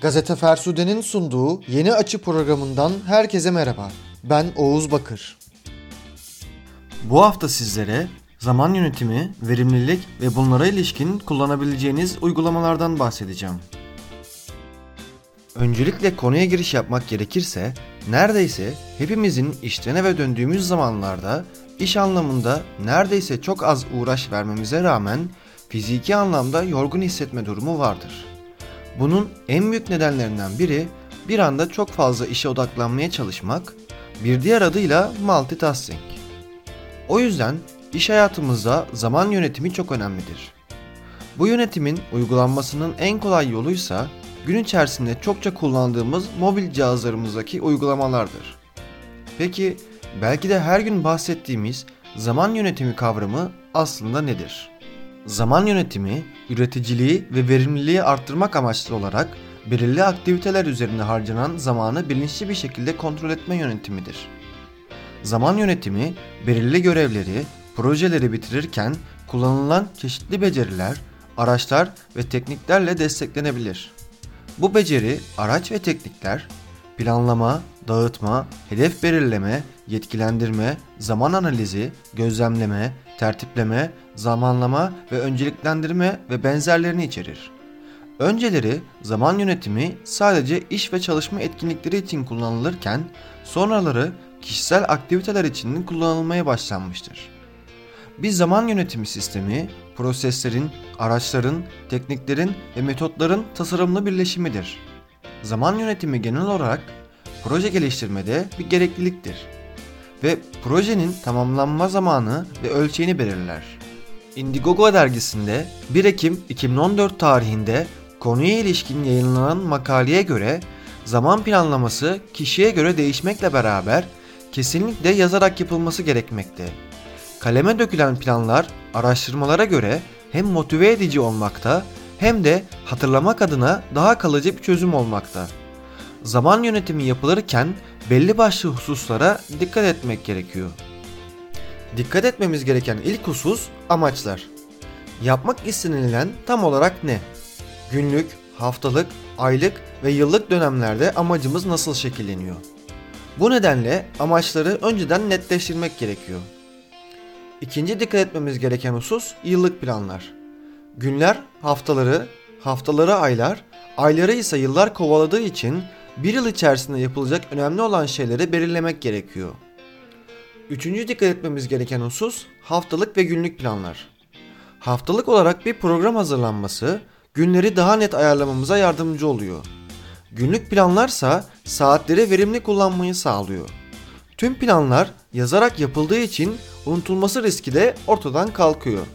Gazete Fersude'nin sunduğu Yeni Açı programından herkese merhaba. Ben Oğuz Bakır. Bu hafta sizlere zaman yönetimi, verimlilik ve bunlara ilişkin kullanabileceğiniz uygulamalardan bahsedeceğim. Öncelikle konuya giriş yapmak gerekirse, neredeyse hepimizin işten eve döndüğümüz zamanlarda iş anlamında neredeyse çok az uğraş vermemize rağmen fiziki anlamda yorgun hissetme durumu vardır. Bunun en büyük nedenlerinden biri bir anda çok fazla işe odaklanmaya çalışmak, bir diğer adıyla multitasking. O yüzden iş hayatımızda zaman yönetimi çok önemlidir. Bu yönetimin uygulanmasının en kolay yoluysa gün içerisinde çokça kullandığımız mobil cihazlarımızdaki uygulamalardır. Peki belki de her gün bahsettiğimiz zaman yönetimi kavramı aslında nedir? Zaman yönetimi, üreticiliği ve verimliliği arttırmak amaçlı olarak belirli aktiviteler üzerinde harcanan zamanı bilinçli bir şekilde kontrol etme yönetimidir. Zaman yönetimi, belirli görevleri, projeleri bitirirken kullanılan çeşitli beceriler, araçlar ve tekniklerle desteklenebilir. Bu beceri, araç ve teknikler planlama, dağıtma, hedef belirleme, yetkilendirme, zaman analizi, gözlemleme, tertipleme, zamanlama ve önceliklendirme ve benzerlerini içerir. Önceleri zaman yönetimi sadece iş ve çalışma etkinlikleri için kullanılırken sonraları kişisel aktiviteler için kullanılmaya başlanmıştır. Bir zaman yönetimi sistemi proseslerin, araçların, tekniklerin ve metotların tasarımlı birleşimidir. Zaman yönetimi genel olarak proje geliştirmede bir gerekliliktir ve projenin tamamlanma zamanı ve ölçeğini belirler. Indiegogo dergisinde 1 Ekim 2014 tarihinde konuya ilişkin yayınlanan makaleye göre zaman planlaması kişiye göre değişmekle beraber kesinlikle yazarak yapılması gerekmekte. Kaleme dökülen planlar araştırmalara göre hem motive edici olmakta hem de hatırlamak adına daha kalıcı bir çözüm olmakta. Zaman yönetimi yapılırken belli başlı hususlara dikkat etmek gerekiyor. Dikkat etmemiz gereken ilk husus amaçlar. Yapmak istenilen tam olarak ne? Günlük, haftalık, aylık ve yıllık dönemlerde amacımız nasıl şekilleniyor? Bu nedenle amaçları önceden netleştirmek gerekiyor. İkinci dikkat etmemiz gereken husus yıllık planlar. Günler haftaları, haftaları aylar, ayları ise yıllar kovaladığı için bir yıl içerisinde yapılacak önemli olan şeyleri belirlemek gerekiyor. Üçüncü dikkat etmemiz gereken husus haftalık ve günlük planlar. Haftalık olarak bir program hazırlanması günleri daha net ayarlamamıza yardımcı oluyor. Günlük planlarsa saatleri verimli kullanmayı sağlıyor. Tüm planlar yazarak yapıldığı için unutulması riski de ortadan kalkıyor.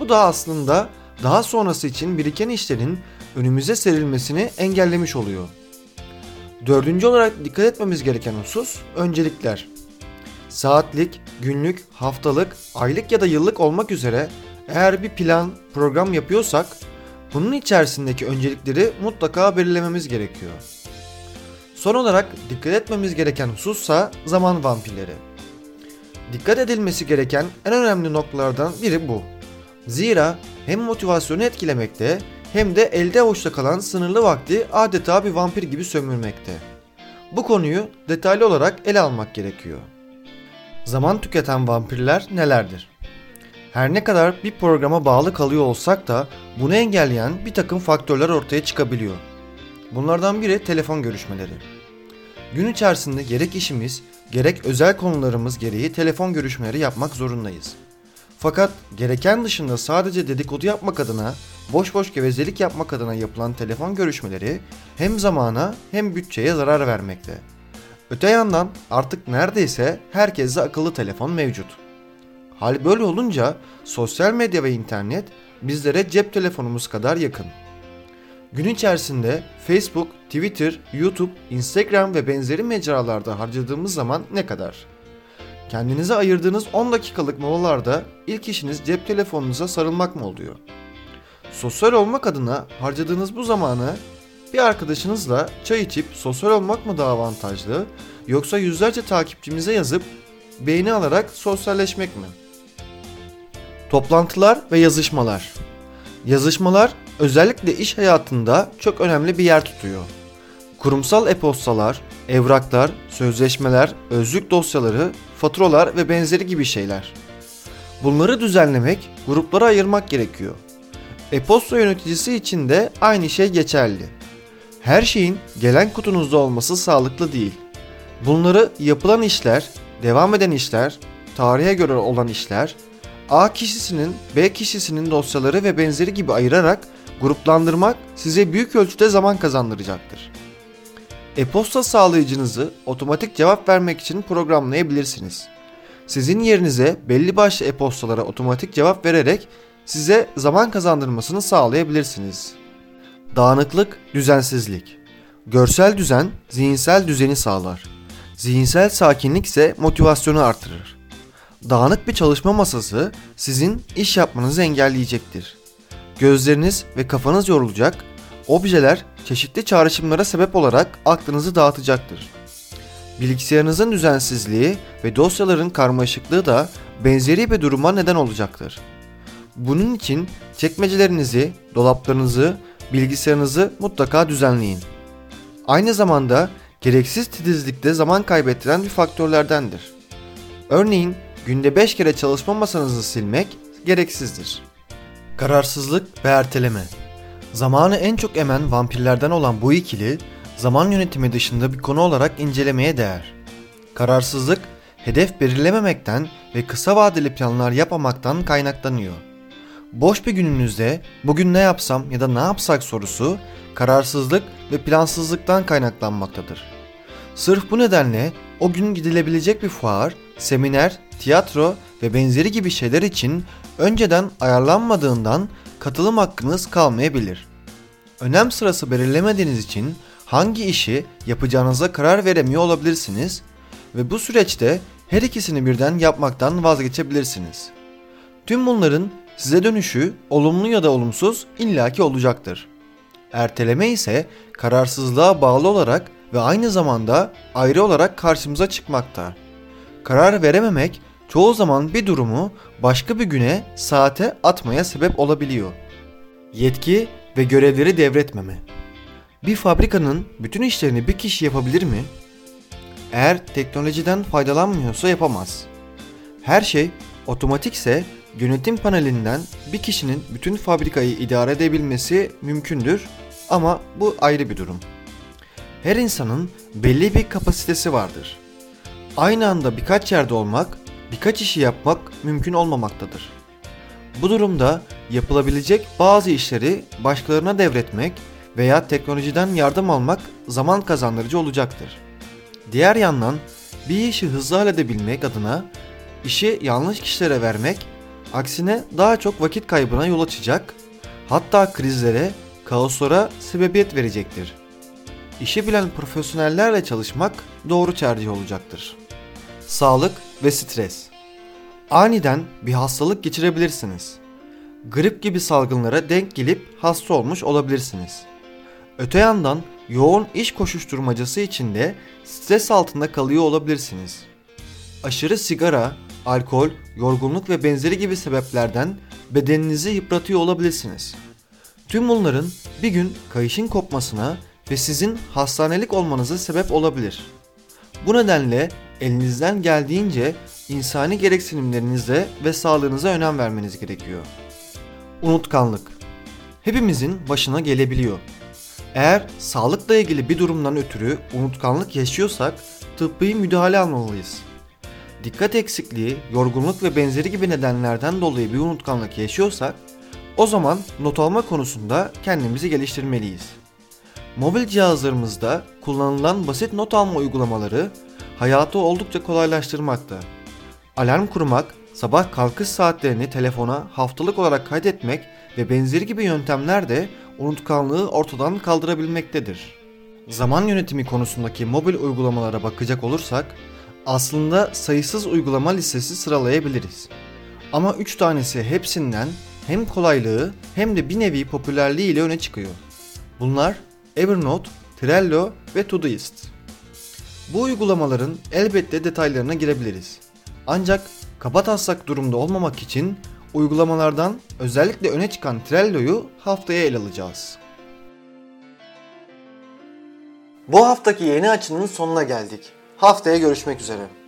Bu da aslında daha sonrası için biriken işlerin önümüze serilmesini engellemiş oluyor. Dördüncü olarak dikkat etmemiz gereken husus öncelikler. Saatlik, günlük, haftalık, aylık ya da yıllık olmak üzere eğer bir plan, program yapıyorsak bunun içerisindeki öncelikleri mutlaka belirlememiz gerekiyor. Son olarak dikkat etmemiz gereken husussa zaman vampirleri. Dikkat edilmesi gereken en önemli noktalardan biri bu. Zira hem motivasyonu etkilemekte hem de elde avuçta kalan sınırlı vakti adeta bir vampir gibi sömürmekte. Bu konuyu detaylı olarak ele almak gerekiyor. Zaman tüketen vampirler nelerdir? Her ne kadar bir programa bağlı kalıyor olsak da bunu engelleyen bir takım faktörler ortaya çıkabiliyor. Bunlardan biri telefon görüşmeleri. Gün içerisinde gerek işimiz gerek özel konularımız gereği telefon görüşmeleri yapmak zorundayız. Fakat gereken dışında sadece dedikodu yapmak adına, boş boş gevezelik yapmak adına yapılan telefon görüşmeleri hem zamana hem bütçeye zarar vermekte. Öte yandan artık neredeyse herkeste akıllı telefon mevcut. Hal böyle olunca sosyal medya ve internet bizlere cep telefonumuz kadar yakın. Gün içerisinde Facebook, Twitter, YouTube, Instagram ve benzeri mecralarda harcadığımız zaman ne kadar? Kendinize ayırdığınız 10 dakikalık molalarda ilk işiniz cep telefonunuza sarılmak mı oluyor? Sosyal olmak adına harcadığınız bu zamanı bir arkadaşınızla çay içip sosyal olmak mı daha avantajlı yoksa yüzlerce takipçimize yazıp beğeni alarak sosyalleşmek mi? Toplantılar ve yazışmalar. Yazışmalar özellikle iş hayatında çok önemli bir yer tutuyor. Kurumsal e-postalar, evraklar, sözleşmeler, özlük dosyaları, faturalar ve benzeri gibi şeyler. Bunları düzenlemek, gruplara ayırmak gerekiyor. E-posta yöneticisi için de aynı şey geçerli. Her şeyin gelen kutunuzda olması sağlıklı değil. Bunları yapılan işler, devam eden işler, tarihe göre olan işler, A kişisinin B kişisinin dosyaları ve benzeri gibi ayırarak gruplandırmak size büyük ölçüde zaman kazandıracaktır. E-posta sağlayıcınızı otomatik cevap vermek için programlayabilirsiniz. Sizin yerinize belli başlı e-postalara otomatik cevap vererek size zaman kazandırmasını sağlayabilirsiniz. Dağınıklık, düzensizlik. Görsel düzen zihinsel düzeni sağlar. Zihinsel sakinlik ise motivasyonu artırır. Dağınık bir çalışma masası sizin iş yapmanızı engelleyecektir. Gözleriniz ve kafanız yorulacak, objeler çeşitli çağrışımlara sebep olarak aklınızı dağıtacaktır. Bilgisayarınızın düzensizliği ve dosyaların karmaşıklığı da benzeri bir duruma neden olacaktır. Bunun için çekmecelerinizi, dolaplarınızı, bilgisayarınızı mutlaka düzenleyin. Aynı zamanda gereksiz titizlikte zaman kaybettiren bir faktörlerdendir. Örneğin günde 5 kere çalışma masanızı silmek gereksizdir. Kararsızlık ve erteleme. Zamanı en çok emen vampirlerden olan bu ikili zaman yönetimi dışında bir konu olarak incelemeye değer. Kararsızlık, hedef belirlememekten ve kısa vadeli planlar yapmamaktan kaynaklanıyor. Boş bir gününüzde bugün ne yapsam ya da ne yapsak sorusu kararsızlık ve plansızlıktan kaynaklanmaktadır. Sırf bu nedenle o gün gidilebilecek bir fuar, seminer, tiyatro ve benzeri gibi şeyler için önceden ayarlanmadığından katılım hakkınız kalmayabilir. Önem sırası belirlemediğiniz için hangi işi yapacağınıza karar veremiyor olabilirsiniz ve bu süreçte her ikisini birden yapmaktan vazgeçebilirsiniz. Tüm bunların size dönüşü olumlu ya da olumsuz illaki olacaktır. Erteleme ise kararsızlığa bağlı olarak ve aynı zamanda ayrı olarak karşımıza çıkmakta. Karar verememek çoğu zaman bir durumu başka bir güne, saate atmaya sebep olabiliyor. Yetki ve görevleri devretmeme. Bir fabrikanın bütün işlerini bir kişi yapabilir mi? Eğer teknolojiden faydalanmıyorsa yapamaz. Her şey otomatikse yönetim panelinden bir kişinin bütün fabrikayı idare edebilmesi mümkündür ama bu ayrı bir durum. Her insanın belli bir kapasitesi vardır. Aynı anda birkaç yerde olmak, birkaç işi yapmak mümkün olmamaktadır. Bu durumda yapılabilecek bazı işleri başkalarına devretmek veya teknolojiden yardım almak zaman kazandırıcı olacaktır. Diğer yandan bir işi hızlı halledebilmek adına işi yanlış kişilere vermek aksine daha çok vakit kaybına yol açacak, hatta krizlere, kaoslara sebebiyet verecektir. İşi bilen profesyonellerle çalışmak doğru tercih olacaktır. Sağlık ve stres. Aniden bir hastalık geçirebilirsiniz. Grip gibi salgınlara denk gelip hasta olmuş olabilirsiniz. Öte yandan yoğun iş koşuşturmacası içinde stres altında kalıyor olabilirsiniz. Aşırı sigara, alkol, yorgunluk ve benzeri gibi sebeplerden bedeninizi yıpratıyor olabilirsiniz. Tüm bunların bir gün kayışın kopmasına ve sizin hastanelik olmanıza sebep olabilir. Bu nedenle elinizden geldiğince insani gereksinimlerinize ve sağlığınıza önem vermeniz gerekiyor. Unutkanlık Hepimizin başına gelebiliyor. Eğer sağlıkla ilgili bir durumdan ötürü unutkanlık yaşıyorsak tıbbi müdahale almalıyız. Dikkat eksikliği, yorgunluk ve benzeri gibi nedenlerden dolayı bir unutkanlık yaşıyorsak o zaman not alma konusunda kendimizi geliştirmeliyiz. Mobil cihazlarımızda kullanılan basit not alma uygulamaları hayatı oldukça kolaylaştırmakta. Alarm kurmak, sabah kalkış saatlerini telefona haftalık olarak kaydetmek ve benzeri gibi yöntemler de unutkanlığı ortadan kaldırabilmektedir. Zaman yönetimi konusundaki mobil uygulamalara bakacak olursak aslında sayısız uygulama listesi sıralayabiliriz. Ama 3 tanesi hepsinden hem kolaylığı hem de bir nevi popülerliği ile öne çıkıyor. Bunlar Evernote, Trello ve Todoist. Bu uygulamaların elbette detaylarına girebiliriz. Ancak kabataslak durumda olmamak için Uygulamalardan özellikle öne çıkan Trello'yu haftaya ele alacağız. Bu haftaki yeni açının sonuna geldik. Haftaya görüşmek üzere.